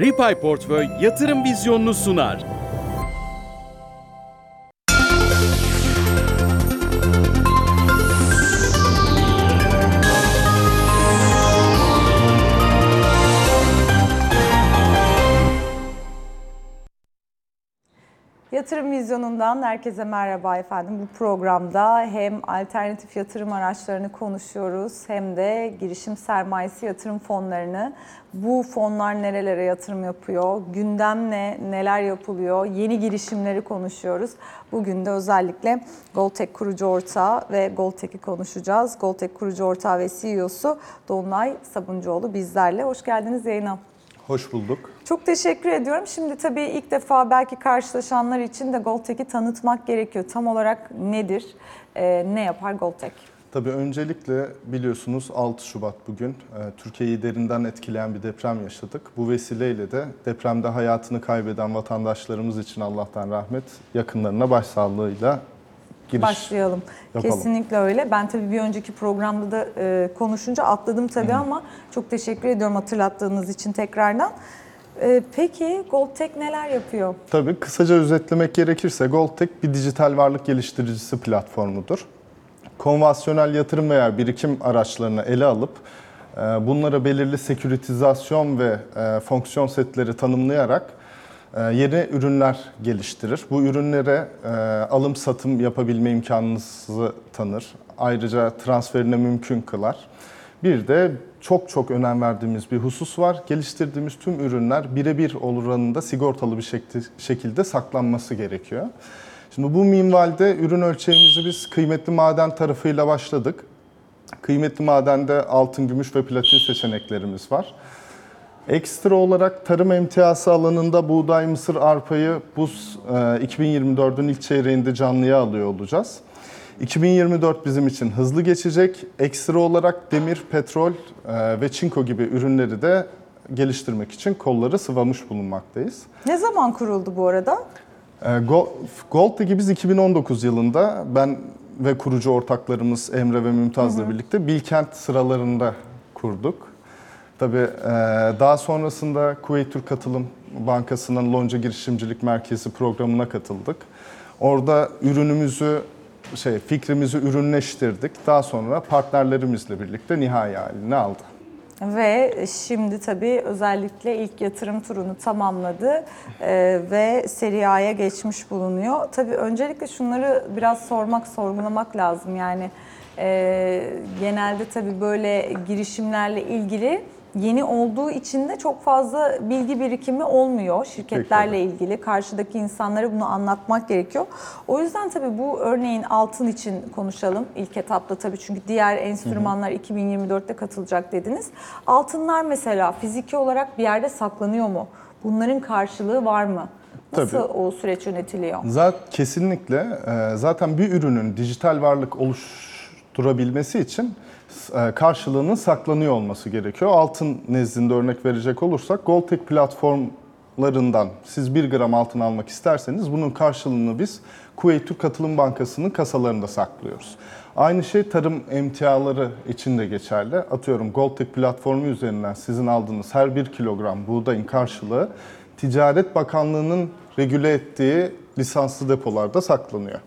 Ripay Portföy yatırım vizyonunu sunar. Yatırım Vizyonu'ndan herkese merhaba efendim. Bu programda hem alternatif yatırım araçlarını konuşuyoruz hem de girişim sermayesi yatırım fonlarını. Bu fonlar nerelere yatırım yapıyor, gündem ne, neler yapılıyor, yeni girişimleri konuşuyoruz. Bugün de özellikle Goltek kurucu ortağı ve Goltek'i konuşacağız. Goltek kurucu ortağı ve CEO'su Dolunay Sabuncuoğlu bizlerle. Hoş geldiniz yayına. Hoş bulduk. Çok teşekkür ediyorum. Şimdi tabii ilk defa belki karşılaşanlar için de Goltek'i tanıtmak gerekiyor. Tam olarak nedir? Ee, ne yapar Goltek? Tabii öncelikle biliyorsunuz 6 Şubat bugün e, Türkiye'yi derinden etkileyen bir deprem yaşadık. Bu vesileyle de depremde hayatını kaybeden vatandaşlarımız için Allah'tan rahmet, yakınlarına başsağlığıyla giriş Başlayalım. yapalım. Kesinlikle öyle. Ben tabii bir önceki programda da e, konuşunca atladım tabii ama çok teşekkür ediyorum hatırlattığınız için tekrardan. E, peki Goltek neler yapıyor? Tabii kısaca özetlemek gerekirse Goldtech bir dijital varlık geliştiricisi platformudur. Konvansiyonel yatırım veya birikim araçlarını ele alıp e, bunlara belirli seküritizasyon ve e, fonksiyon setleri tanımlayarak yeni ürünler geliştirir. Bu ürünlere alım satım yapabilme imkanınızı tanır. Ayrıca transferine mümkün kılar. Bir de çok çok önem verdiğimiz bir husus var. Geliştirdiğimiz tüm ürünler birebir oranında sigortalı bir şekilde saklanması gerekiyor. Şimdi bu minvalde ürün ölçeğimizi biz kıymetli maden tarafıyla başladık. Kıymetli madende altın, gümüş ve platin seçeneklerimiz var. Ekstra olarak tarım emtiası alanında buğday, mısır, arpayı bu 2024'ün ilk çeyreğinde canlıya alıyor olacağız. 2024 bizim için hızlı geçecek. Ekstra olarak demir, petrol e, ve çinko gibi ürünleri de geliştirmek için kolları sıvamış bulunmaktayız. Ne zaman kuruldu bu arada? E, Gold'daki biz 2019 yılında ben ve kurucu ortaklarımız Emre ve Mümtaz'la birlikte Bilkent sıralarında kurduk. Tabii e, daha sonrasında Kuveyt Türk Katılım Bankası'nın Lonca Girişimcilik Merkezi programına katıldık. Orada ürünümüzü şey fikrimizi ürünleştirdik. Daha sonra partnerlerimizle birlikte nihai halini aldı. Ve şimdi tabii özellikle ilk yatırım turunu tamamladı e, ve seri A'ya geçmiş bulunuyor. Tabii öncelikle şunları biraz sormak, sorgulamak lazım. Yani e, genelde tabii böyle girişimlerle ilgili yeni olduğu için de çok fazla bilgi birikimi olmuyor şirketlerle Peki. ilgili. Karşıdaki insanlara bunu anlatmak gerekiyor. O yüzden tabii bu örneğin altın için konuşalım ilk etapta tabii çünkü diğer enstrümanlar 2024'te katılacak dediniz. Altınlar mesela fiziki olarak bir yerde saklanıyor mu? Bunların karşılığı var mı? Nasıl Tabii. o süreç yönetiliyor? Zaten kesinlikle e, zaten bir ürünün dijital varlık oluşturabilmesi için karşılığının saklanıyor olması gerekiyor. Altın nezdinde örnek verecek olursak Goldtech platformlarından siz 1 gram altın almak isterseniz bunun karşılığını biz Kuveyt Türk Katılım Bankası'nın kasalarında saklıyoruz. Aynı şey tarım emtiaları için de geçerli. Atıyorum Goldtech platformu üzerinden sizin aldığınız her 1 kilogram buğdayın karşılığı Ticaret Bakanlığı'nın regüle ettiği lisanslı depolarda saklanıyor.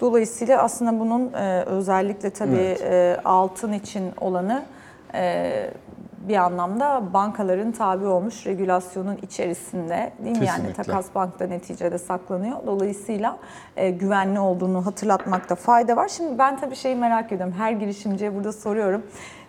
Dolayısıyla aslında bunun e, özellikle tabii Evet. e, altın için olanı e, bir anlamda bankaların tabi olmuş regülasyonun içerisinde değil mi? Yani takas bankta neticede saklanıyor. Dolayısıyla e, güvenli olduğunu hatırlatmakta fayda var. Şimdi ben tabii şeyi merak ediyorum. Her girişimciye burada soruyorum.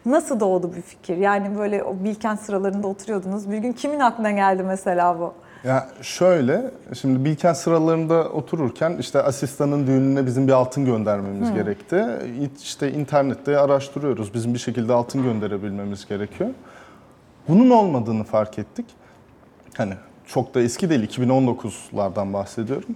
Nasıl doğdu bu fikir? Yani böyle o Bilkent sıralarında oturuyordunuz. Bir gün kimin aklına geldi mesela bu? Ya şöyle, şimdi Bilkent sıralarında otururken işte asistanın düğününe bizim bir altın göndermemiz gerekti. İşte internette araştırıyoruz. Bizim bir şekilde altın gönderebilmemiz gerekiyor. Bunun olmadığını fark ettik. Hani çok da eski değil, 2019'lardan bahsediyorum.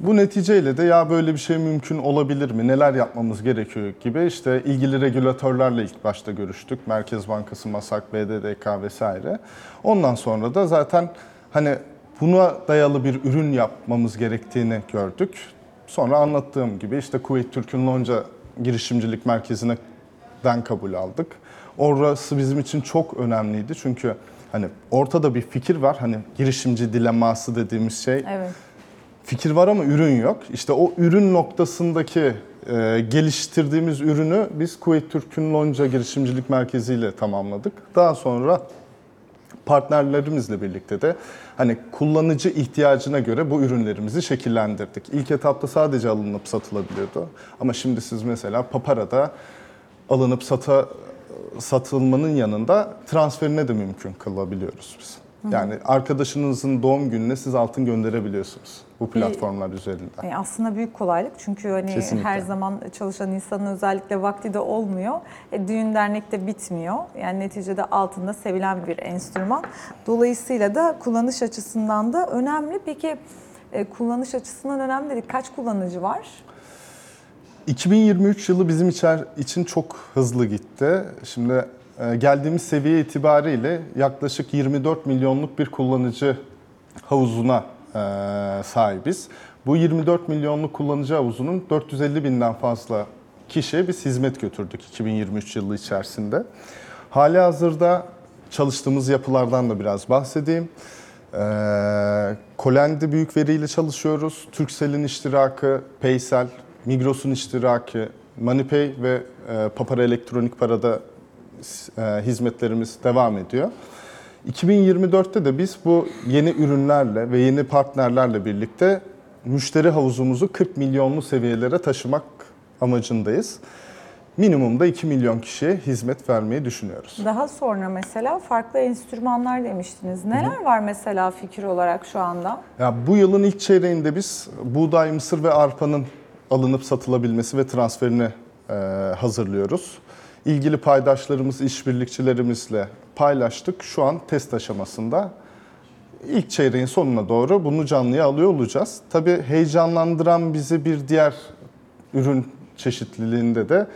Bu neticeyle de ya böyle bir şey mümkün olabilir mi, neler yapmamız gerekiyor gibi işte ilgili regülatörlerle ilk başta görüştük. Merkez Bankası, MASAK, BDDK vesaire. Ondan sonra da zaten hani buna dayalı bir ürün yapmamız gerektiğini gördük. Sonra anlattığım gibi işte Kuveyt Türk'ün Lonca Girişimcilik Merkezi'ne den kabul aldık. Orası bizim için çok önemliydi çünkü Hani ortada bir fikir var. Hani girişimci dilemması dediğimiz şey. Evet. Fikir var ama ürün yok. İşte o ürün noktasındaki e, geliştirdiğimiz ürünü biz Kuveyt Türk'ün Lonca Girişimcilik Merkezi ile tamamladık. Daha sonra partnerlerimizle birlikte de hani kullanıcı ihtiyacına göre bu ürünlerimizi şekillendirdik. İlk etapta sadece alınıp satılabiliyordu. Ama şimdi siz mesela Papara'da alınıp sata, satılmanın yanında transferine de mümkün kılabiliyoruz biz. Yani arkadaşınızın doğum gününe siz altın gönderebiliyorsunuz bu platformlar üzerinden. E, aslında büyük kolaylık çünkü hani Kesinlikle. her zaman çalışan insanın özellikle vakti de olmuyor. E, düğün dernekte bitmiyor. Yani neticede altında sevilen bir enstrüman. Dolayısıyla da kullanış açısından da önemli. Peki e, kullanış açısından önemli dedik. Kaç kullanıcı var? 2023 yılı bizim içer, için çok hızlı gitti. Şimdi geldiğimiz seviye itibariyle yaklaşık 24 milyonluk bir kullanıcı havuzuna e, sahibiz. Bu 24 milyonluk kullanıcı havuzunun 450 binden fazla kişiye biz hizmet götürdük 2023 yılı içerisinde. Hali hazırda çalıştığımız yapılardan da biraz bahsedeyim. Ee, Kolendi büyük veriyle çalışıyoruz. Turkcell'in iştirakı, Paysel, Migros'un iştirakı, MoneyPay ve e, Papara Elektronik Para'da e, hizmetlerimiz devam ediyor. 2024'te de biz bu yeni ürünlerle ve yeni partnerlerle birlikte müşteri havuzumuzu 40 milyonlu seviyelere taşımak amacındayız. Minimumda 2 milyon kişiye hizmet vermeyi düşünüyoruz. Daha sonra mesela farklı enstrümanlar demiştiniz. Neler var mesela fikir olarak şu anda? Ya bu yılın ilk çeyreğinde biz buğday, mısır ve arpanın alınıp satılabilmesi ve transferini e, hazırlıyoruz. İlgili paydaşlarımız, işbirlikçilerimizle paylaştık. Şu an test aşamasında. İlk çeyreğin sonuna doğru bunu canlıya alıyor olacağız. Tabii heyecanlandıran bizi bir diğer ürün çeşitliliğinde de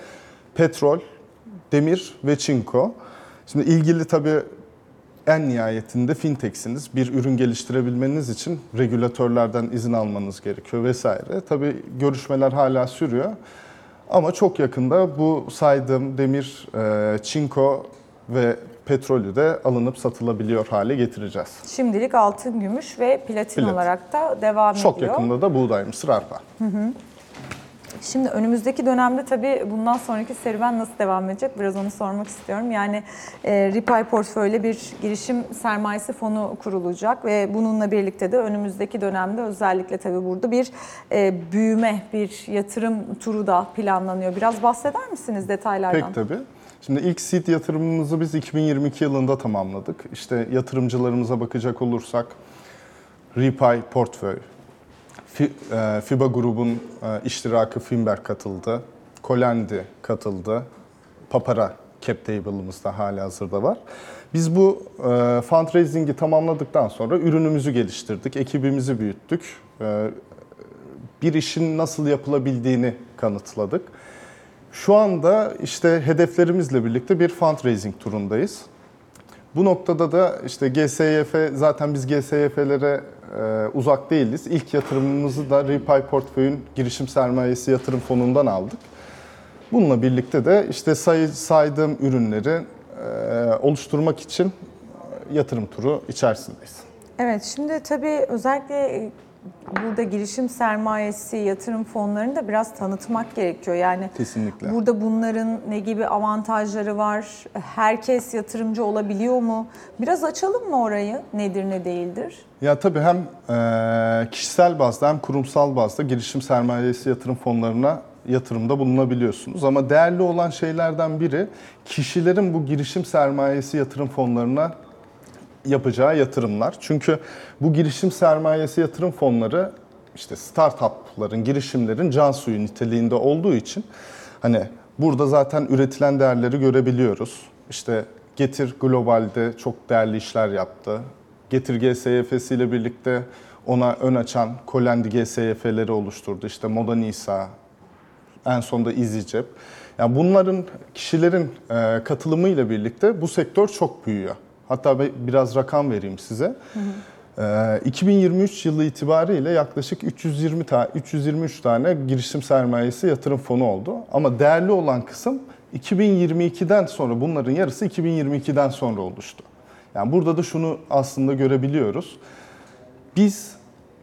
petrol, demir ve çinko. Şimdi ilgili tabii en nihayetinde fintechsiniz. Bir ürün geliştirebilmeniz için regülatörlerden izin almanız gerekiyor vesaire. Tabii görüşmeler hala sürüyor. Ama çok yakında bu saydığım demir, e, çinko ve petrolü de alınıp satılabiliyor hale getireceğiz. Şimdilik altın, gümüş ve platin Platin. olarak da devam Çok ediyor. yakında da buğday, mısır, arpa. Şimdi önümüzdeki dönemde tabii bundan sonraki serüven nasıl devam edecek biraz onu sormak istiyorum. Yani e, Ripay portföyle bir girişim sermayesi fonu kurulacak ve bununla birlikte de önümüzdeki dönemde özellikle tabii burada bir e, büyüme, bir yatırım turu da planlanıyor. Biraz bahseder misiniz detaylardan? Pek tabii. Şimdi ilk seed yatırımımızı biz 2022 yılında tamamladık. İşte yatırımcılarımıza bakacak olursak Repay Portföy, FIBA grubun e, iştirakı Finberg katıldı, Kolendi katıldı, Papara cap table'ımız da hala hazırda var. Biz bu e, fundraising'i tamamladıktan sonra ürünümüzü geliştirdik, ekibimizi büyüttük. E, bir işin nasıl yapılabildiğini kanıtladık. Şu anda işte hedeflerimizle birlikte bir fundraising turundayız. Bu noktada da işte GSYF, zaten biz GSYF'lere e, uzak değiliz. İlk yatırımımızı da Repay Portföy'ün girişim sermayesi yatırım fonundan aldık. Bununla birlikte de işte say, saydığım ürünleri e, oluşturmak için yatırım turu içerisindeyiz. Evet, şimdi tabii özellikle burada girişim sermayesi, yatırım fonlarını da biraz tanıtmak gerekiyor. Yani Kesinlikle. burada bunların ne gibi avantajları var? Herkes yatırımcı olabiliyor mu? Biraz açalım mı orayı? Nedir ne değildir? Ya tabii hem e, kişisel bazda hem kurumsal bazda girişim sermayesi yatırım fonlarına yatırımda bulunabiliyorsunuz. Ama değerli olan şeylerden biri kişilerin bu girişim sermayesi yatırım fonlarına yapacağı yatırımlar. Çünkü bu girişim sermayesi yatırım fonları işte startupların, girişimlerin can suyu niteliğinde olduğu için hani burada zaten üretilen değerleri görebiliyoruz. İşte Getir Global'de çok değerli işler yaptı. Getir GSYF'si ile birlikte ona ön açan Kolendi GSYF'leri oluşturdu. İşte Moda Nisa, en sonunda EasyCep. Yani bunların kişilerin e, katılımıyla birlikte bu sektör çok büyüyor. Hatta biraz rakam vereyim size. E, 2023 yılı itibariyle yaklaşık 320 ta 323 tane girişim sermayesi yatırım fonu oldu. Ama değerli olan kısım 2022'den sonra bunların yarısı 2022'den sonra oluştu. Yani burada da şunu aslında görebiliyoruz. Biz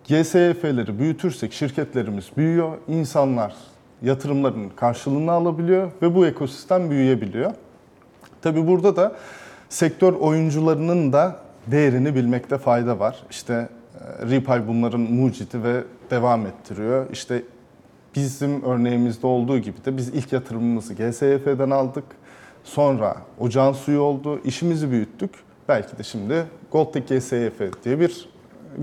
GSYF'leri büyütürsek şirketlerimiz büyüyor, insanlar yatırımların karşılığını alabiliyor ve bu ekosistem büyüyebiliyor. Tabii burada da sektör oyuncularının da değerini bilmekte fayda var. İşte e, Repay bunların mucidi ve devam ettiriyor. İşte bizim örneğimizde olduğu gibi de biz ilk yatırımımızı GSYF'den aldık. Sonra ocağın suyu oldu, işimizi büyüttük. Belki de şimdi Goldtech GSYF diye bir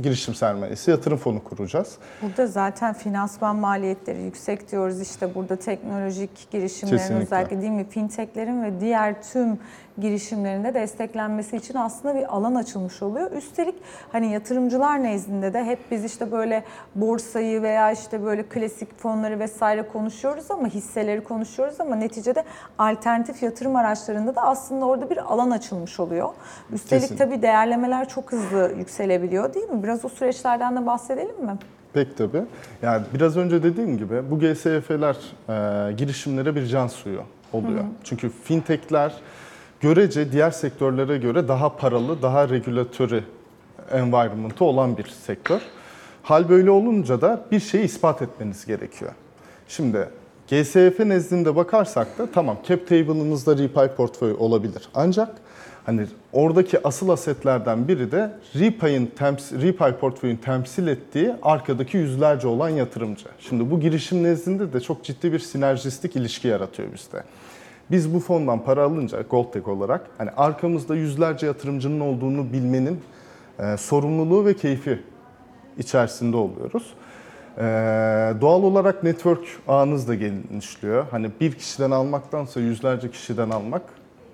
girişim sermayesi yatırım fonu kuracağız. Burada zaten finansman maliyetleri yüksek diyoruz. İşte burada teknolojik girişimlerin Kesinlikle. özellikle değil mi fintechlerin ve diğer tüm girişimlerinde desteklenmesi için aslında bir alan açılmış oluyor. Üstelik hani yatırımcılar nezdinde de hep biz işte böyle borsayı veya işte böyle klasik fonları vesaire konuşuyoruz ama hisseleri konuşuyoruz ama neticede alternatif yatırım araçlarında da aslında orada bir alan açılmış oluyor. Üstelik Kesinlikle. tabii değerlemeler çok hızlı yükselebiliyor değil mi? Biraz o süreçlerden de bahsedelim mi? Pek tabii. Yani biraz önce dediğim gibi bu GSYF'ler e, girişimlere bir can suyu oluyor. Çünkü fintechler görece diğer sektörlere göre daha paralı, daha regülatörü environment'ı olan bir sektör. Hal böyle olunca da bir şeyi ispat etmeniz gerekiyor. Şimdi GSYF nezdinde bakarsak da tamam cap table'ınızda Repay portföy olabilir. Ancak hani oradaki asıl asetlerden biri de Repay'in temsil, Repay portföyün temsil ettiği arkadaki yüzlerce olan yatırımcı. Şimdi bu girişim nezdinde de çok ciddi bir sinerjistik ilişki yaratıyor bizde. Biz bu fondan para alınca Goldtech olarak hani arkamızda yüzlerce yatırımcının olduğunu bilmenin e, sorumluluğu ve keyfi içerisinde oluyoruz. Ee, doğal olarak network ağınız da genişliyor. Hani bir kişiden almaktansa yüzlerce kişiden almak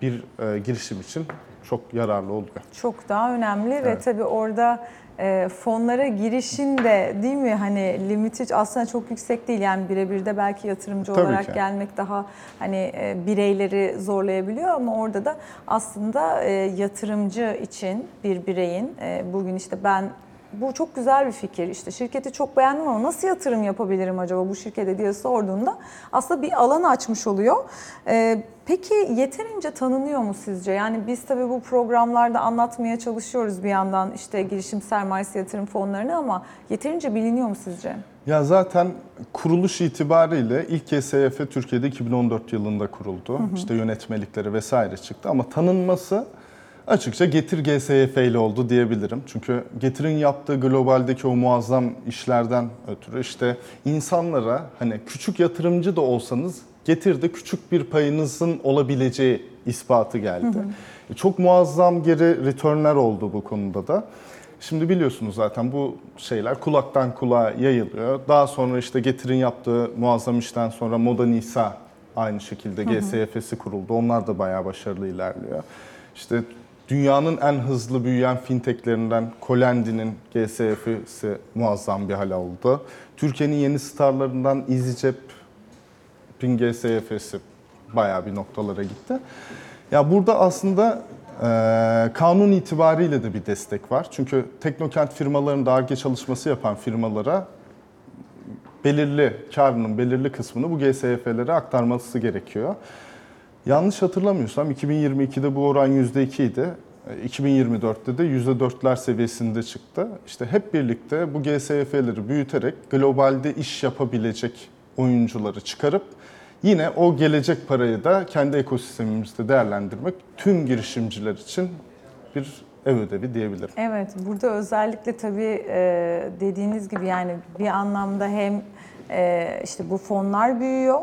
bir e, girişim için çok yararlı oluyor. Çok daha önemli ve Evet. tabii orada e, fonlara girişin de değil mi hani limiti aslında çok yüksek değil yani birebir de belki yatırımcı Tabii olarak ki. gelmek daha hani e, bireyleri zorlayabiliyor ama orada da aslında e, yatırımcı için bir bireyin e, bugün işte ben bu çok güzel bir fikir. İşte şirketi çok beğendim ama nasıl yatırım yapabilirim acaba bu şirkete diye sorduğunda aslında bir alan açmış oluyor. Ee, peki yeterince tanınıyor mu sizce? Yani biz tabii bu programlarda anlatmaya çalışıyoruz bir yandan işte girişim sermayesi yatırım fonlarını ama yeterince biliniyor mu sizce? Ya zaten kuruluş itibariyle ilk GSYF Türkiye'de 2014 yılında kuruldu. İşte yönetmelikleri vesaire çıktı ama tanınması açıkça Getir GSYF ile oldu diyebilirim. Çünkü Getir'in yaptığı globaldeki o muazzam işlerden ötürü işte insanlara hani küçük yatırımcı da olsanız Getir'de küçük bir payınızın olabileceği ispatı geldi. E, Çok muazzam geri returnler oldu bu konuda da. Şimdi biliyorsunuz zaten bu şeyler kulaktan kulağa yayılıyor. Daha sonra işte Getir'in yaptığı muazzam işten sonra Moda Nisa aynı şekilde GSYF'si kuruldu. Onlar da bayağı başarılı ilerliyor. İşte dünyanın en hızlı büyüyen fintechlerinden Colendi'nin GSYF'si muazzam bir hal oldu. Türkiye'nin yeni starlarından EasyJet'in GSYF'si bayağı bir noktalara gitti. Ya burada aslında ee, kanun itibariyle de bir destek var. Çünkü teknokent firmalarında ARGE çalışması yapan firmalara belirli karının belirli kısmını bu GSYF'lere aktarması gerekiyor. Yanlış hatırlamıyorsam 2022'de bu oran %2 idi. Ee, 2024'te de %4'ler seviyesinde çıktı. İşte hep birlikte bu GSYF'leri büyüterek globalde iş yapabilecek oyuncuları çıkarıp Yine o gelecek parayı da kendi ekosistemimizde değerlendirmek tüm girişimciler için bir ev ödevi diyebilirim. Evet, burada özellikle tabii e, dediğiniz gibi yani bir anlamda hem e, işte bu fonlar büyüyor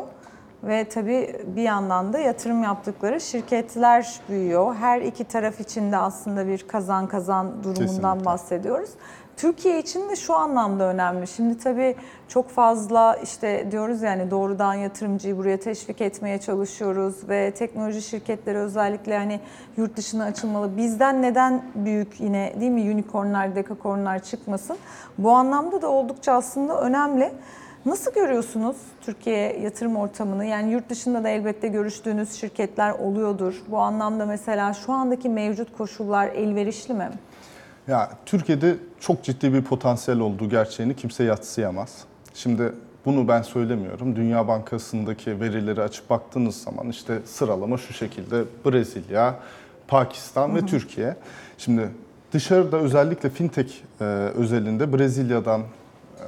ve tabii bir yandan da yatırım yaptıkları şirketler büyüyor. Her iki taraf için de aslında bir kazan kazan durumundan Kesinlikle. bahsediyoruz. Türkiye için de şu anlamda önemli. Şimdi tabii çok fazla işte diyoruz yani doğrudan yatırımcıyı buraya teşvik etmeye çalışıyoruz ve teknoloji şirketleri özellikle hani yurt dışına açılmalı. Bizden neden büyük yine değil mi unicornlar, dekakornlar çıkmasın? Bu anlamda da oldukça aslında önemli. Nasıl görüyorsunuz Türkiye yatırım ortamını? Yani yurt dışında da elbette görüştüğünüz şirketler oluyordur. Bu anlamda mesela şu andaki mevcut koşullar elverişli mi? Ya Türkiye'de çok ciddi bir potansiyel olduğu gerçeğini kimse yatsıyamaz. Şimdi bunu ben söylemiyorum. Dünya Bankası'ndaki verileri açıp baktığınız zaman işte sıralama şu şekilde Brezilya, Pakistan ve Türkiye. Şimdi dışarıda özellikle fintech e, özelinde Brezilya'dan,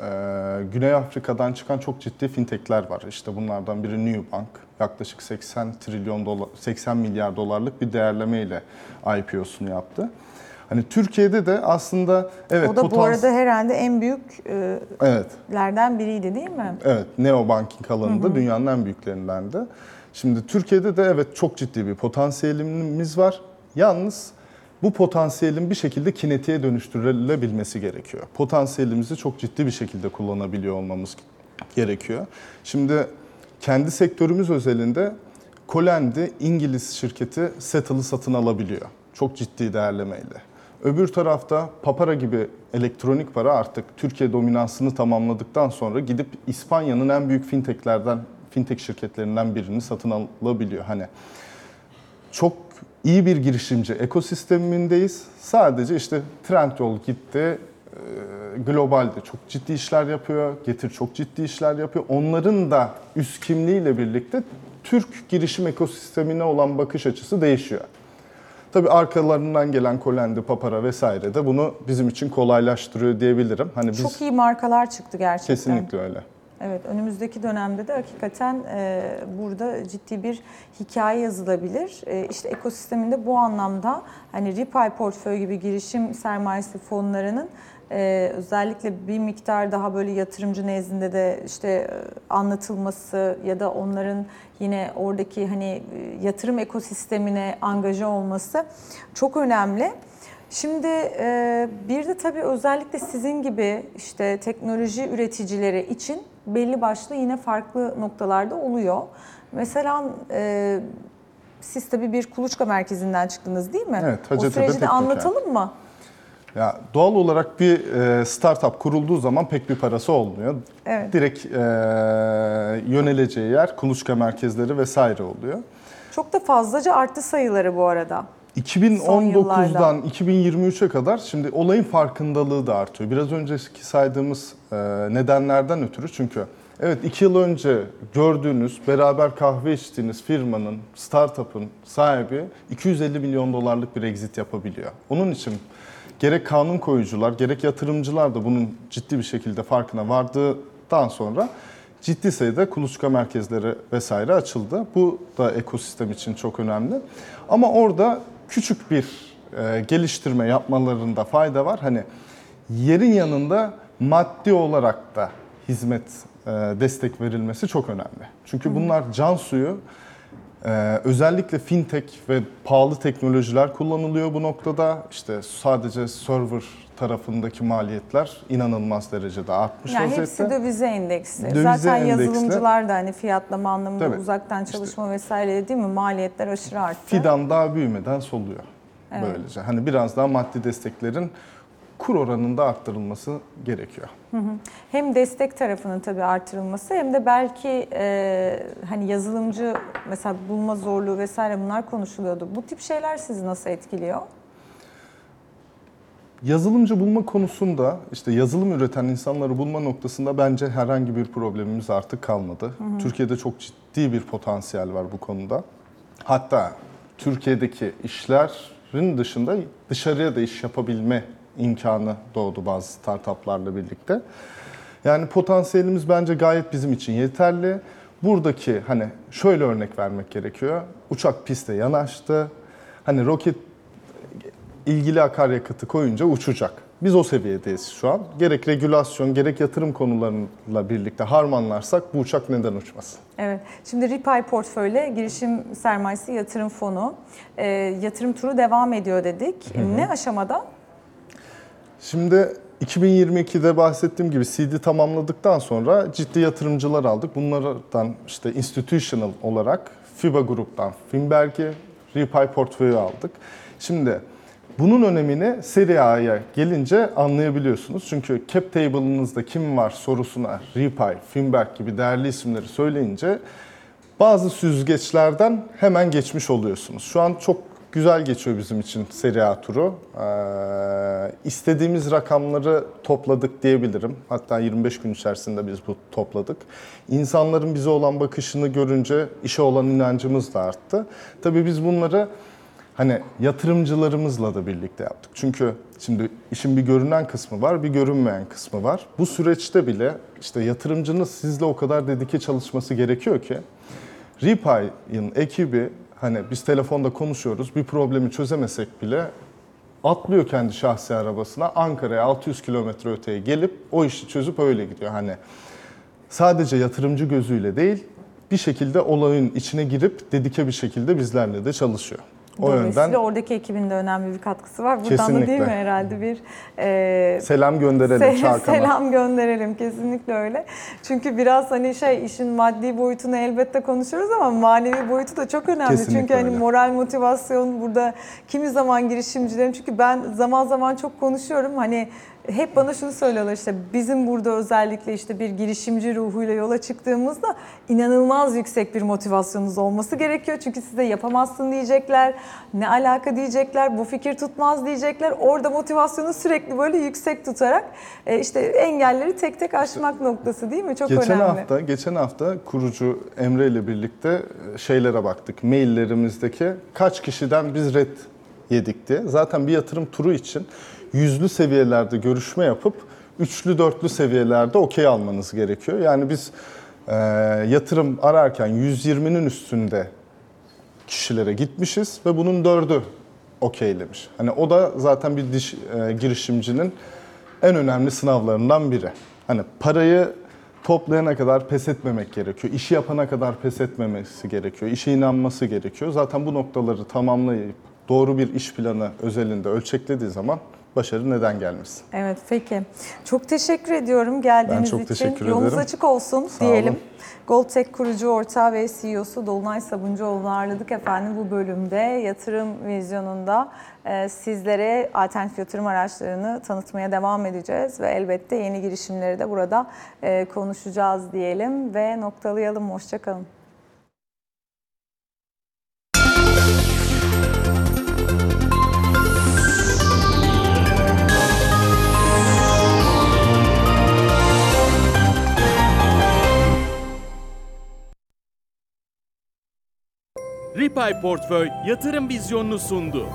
e, Güney Afrika'dan çıkan çok ciddi fintechler var. İşte bunlardan biri Nubank. Yaklaşık 80 trilyon dolar, 80 milyar dolarlık bir değerlemeyle IPO'sunu yaptı. Hani Türkiye'de de aslında evet o da bu arada herhalde en büyüklerden evet biriydi değil mi? Evet, neobanking alanında dünyanın en büyüklerinden de. Şimdi Türkiye'de de evet çok ciddi bir potansiyelimiz var. Yalnız bu potansiyelin bir şekilde kinetiğe dönüştürülebilmesi gerekiyor. Potansiyelimizi çok ciddi bir şekilde kullanabiliyor olmamız gerekiyor. Şimdi kendi sektörümüz özelinde Colendi İngiliz şirketi Settle'ı satın alabiliyor. Çok ciddi değerlemeyle. Öbür tarafta Papara gibi elektronik para artık Türkiye dominansını tamamladıktan sonra gidip İspanya'nın en büyük fintechlerden, fintech şirketlerinden birini satın alabiliyor. Hani çok iyi bir girişimci ekosistemindeyiz. Sadece işte Trendyol gitti, e, globalde çok ciddi işler yapıyor, Getir çok ciddi işler yapıyor. Onların da üst kimliğiyle birlikte Türk girişim ekosistemine olan bakış açısı değişiyor. Tabii arkalarından gelen Colendi, Papara vesaire de bunu bizim için kolaylaştırıyor diyebilirim. Hani biz Çok iyi markalar çıktı gerçekten. kesinlikle öyle. Evet, önümüzdeki dönemde de hakikaten e, burada ciddi bir hikaye yazılabilir. E, işte ekosisteminde bu anlamda hani Ripay portföy gibi girişim sermayesi fonlarının e, özellikle bir miktar daha böyle yatırımcı nezdinde de işte e, anlatılması ya da onların yine oradaki hani e, yatırım ekosistemine angaja olması çok önemli. Şimdi e, bir de tabii özellikle sizin gibi işte teknoloji üreticileri için belli başlı yine farklı noktalarda oluyor. Mesela e, siz tabii bir kuluçka merkezinden çıktınız değil mi? Evet, O Hacettepe süreci de anlatalım mı? Ya doğal olarak bir e, startup kurulduğu zaman pek bir parası olmuyor. Evet. Direkt e, yöneleceği yer kuluçka merkezleri vesaire oluyor. Çok da fazlaca arttı sayıları bu arada. 2019'dan 2023'e kadar şimdi olayın farkındalığı da artıyor. Biraz önceki saydığımız e, nedenlerden ötürü çünkü evet iki yıl önce gördüğünüz, beraber kahve içtiğiniz firmanın, startup'ın sahibi 250 milyon dolarlık bir exit yapabiliyor. Onun için gerek kanun koyucular, gerek yatırımcılar da bunun ciddi bir şekilde farkına vardıktan sonra ciddi sayıda kuluçka merkezleri vesaire açıldı. Bu da ekosistem için çok önemli. Ama orada küçük bir e, geliştirme yapmalarında fayda var. Hani yerin yanında maddi olarak da hizmet e, destek verilmesi çok önemli. Çünkü bunlar can suyu. Ee, özellikle fintech ve pahalı teknolojiler kullanılıyor bu noktada. İşte sadece server tarafındaki maliyetler inanılmaz derecede artmış Yani vaziyette. hepsi dövize endeksli. Dövize Zaten endeksli. yazılımcılar da hani fiyatlama anlamında Tabii. uzaktan çalışma vesaire değil mi? Maliyetler aşırı arttı. Fidan daha büyümeden soluyor Evet. böylece. Hani biraz daha maddi desteklerin kur oranında arttırılması gerekiyor. Hem destek tarafının tabii artırılması hem de belki e, hani yazılımcı mesela bulma zorluğu vesaire bunlar konuşuluyordu. Bu tip şeyler sizi nasıl etkiliyor? Yazılımcı bulma konusunda işte yazılım üreten insanları bulma noktasında bence herhangi bir problemimiz artık kalmadı. Türkiye'de çok ciddi bir potansiyel var bu konuda. Hatta Türkiye'deki işlerin dışında dışarıya da iş yapabilme imkanı doğdu bazı startuplarla birlikte. Yani potansiyelimiz bence gayet bizim için yeterli. Buradaki hani şöyle örnek vermek gerekiyor. Uçak piste yanaştı. Hani roket ilgili akaryakıtı koyunca uçacak. Biz o seviyedeyiz şu an. Gerek regülasyon, gerek yatırım konularıyla birlikte harmanlarsak bu uçak neden uçmasın? Evet. Şimdi Ripay portföyle girişim sermayesi yatırım fonu. E, yatırım turu devam ediyor dedik. Ne aşamada? Şimdi 2022'de bahsettiğim gibi CD tamamladıktan sonra ciddi yatırımcılar aldık. Bunlardan işte institutional olarak FIBA gruptan Finberg'i, Repay portföyü aldık. Şimdi bunun önemini seri A'ya gelince anlayabiliyorsunuz. Çünkü cap table'ınızda kim var sorusuna Repay, Finberg gibi değerli isimleri söyleyince bazı süzgeçlerden hemen geçmiş oluyorsunuz. Şu an çok güzel geçiyor bizim için seri A turu. Ee, istediğimiz rakamları topladık diyebilirim. Hatta 25 gün içerisinde biz bu topladık. İnsanların bize olan bakışını görünce işe olan inancımız da arttı. Tabii biz bunları hani yatırımcılarımızla da birlikte yaptık. Çünkü şimdi işin bir görünen kısmı var, bir görünmeyen kısmı var. Bu süreçte bile işte yatırımcının sizle o kadar dedike çalışması gerekiyor ki Repay'ın ekibi hani biz telefonda konuşuyoruz bir problemi çözemesek bile atlıyor kendi şahsi arabasına Ankara'ya 600 kilometre öteye gelip o işi çözüp öyle gidiyor. Hani sadece yatırımcı gözüyle değil bir şekilde olayın içine girip dedike bir şekilde bizlerle de çalışıyor. O yönden oradaki ekibin de önemli bir katkısı var. Buradan da Kesinlikle. değil mi herhalde bir e, selam gönderelim Se- Çağkan'a. Selam gönderelim kesinlikle öyle. Çünkü biraz hani şey işin maddi boyutunu elbette konuşuyoruz ama manevi boyutu da çok önemli. Kesinlikle çünkü hani öyle. moral motivasyon burada kimi zaman girişimcilerin çünkü ben zaman zaman çok konuşuyorum hani hep bana şunu söylüyorlar işte bizim burada özellikle işte bir girişimci ruhuyla yola çıktığımızda inanılmaz yüksek bir motivasyonunuz olması gerekiyor. Çünkü size yapamazsın diyecekler, ne alaka diyecekler, bu fikir tutmaz diyecekler. Orada motivasyonu sürekli böyle yüksek tutarak e, işte engelleri tek tek aşmak noktası değil mi? Çok Geçen önemli. hafta geçen hafta kurucu Emre ile birlikte şeylere baktık. Maillerimizdeki kaç kişiden biz red yedik diye. Zaten bir yatırım turu için yüzlü seviyelerde görüşme yapıp üçlü dörtlü seviyelerde okey almanız gerekiyor. Yani biz e, yatırım ararken 120'nin üstünde kişilere gitmişiz ve bunun dördü okeylemiş. Hani o da zaten bir diş, e, girişimcinin en önemli sınavlarından biri. Hani parayı toplayana kadar pes etmemek gerekiyor. İşi yapana kadar pes etmemesi gerekiyor. İşe inanması gerekiyor. Zaten bu noktaları tamamlayıp doğru bir iş planı özelinde ölçeklediği zaman başarı neden gelmesin? Evet peki. Çok teşekkür ediyorum geldiğiniz Ben çok için. teşekkür Yolunuz ederim. açık olsun Sağ diyelim. olun. Goldtech kurucu ortağı ve CEO'su Dolunay Sabuncuoğlu'nu ağırladık efendim bu bölümde. Yatırım vizyonunda e, sizlere alternatif yatırım araçlarını tanıtmaya devam edeceğiz ve elbette yeni girişimleri de burada e, konuşacağız diyelim ve noktalayalım. Hoşçakalın. Ripay Portföy yatırım vizyonunu sundu.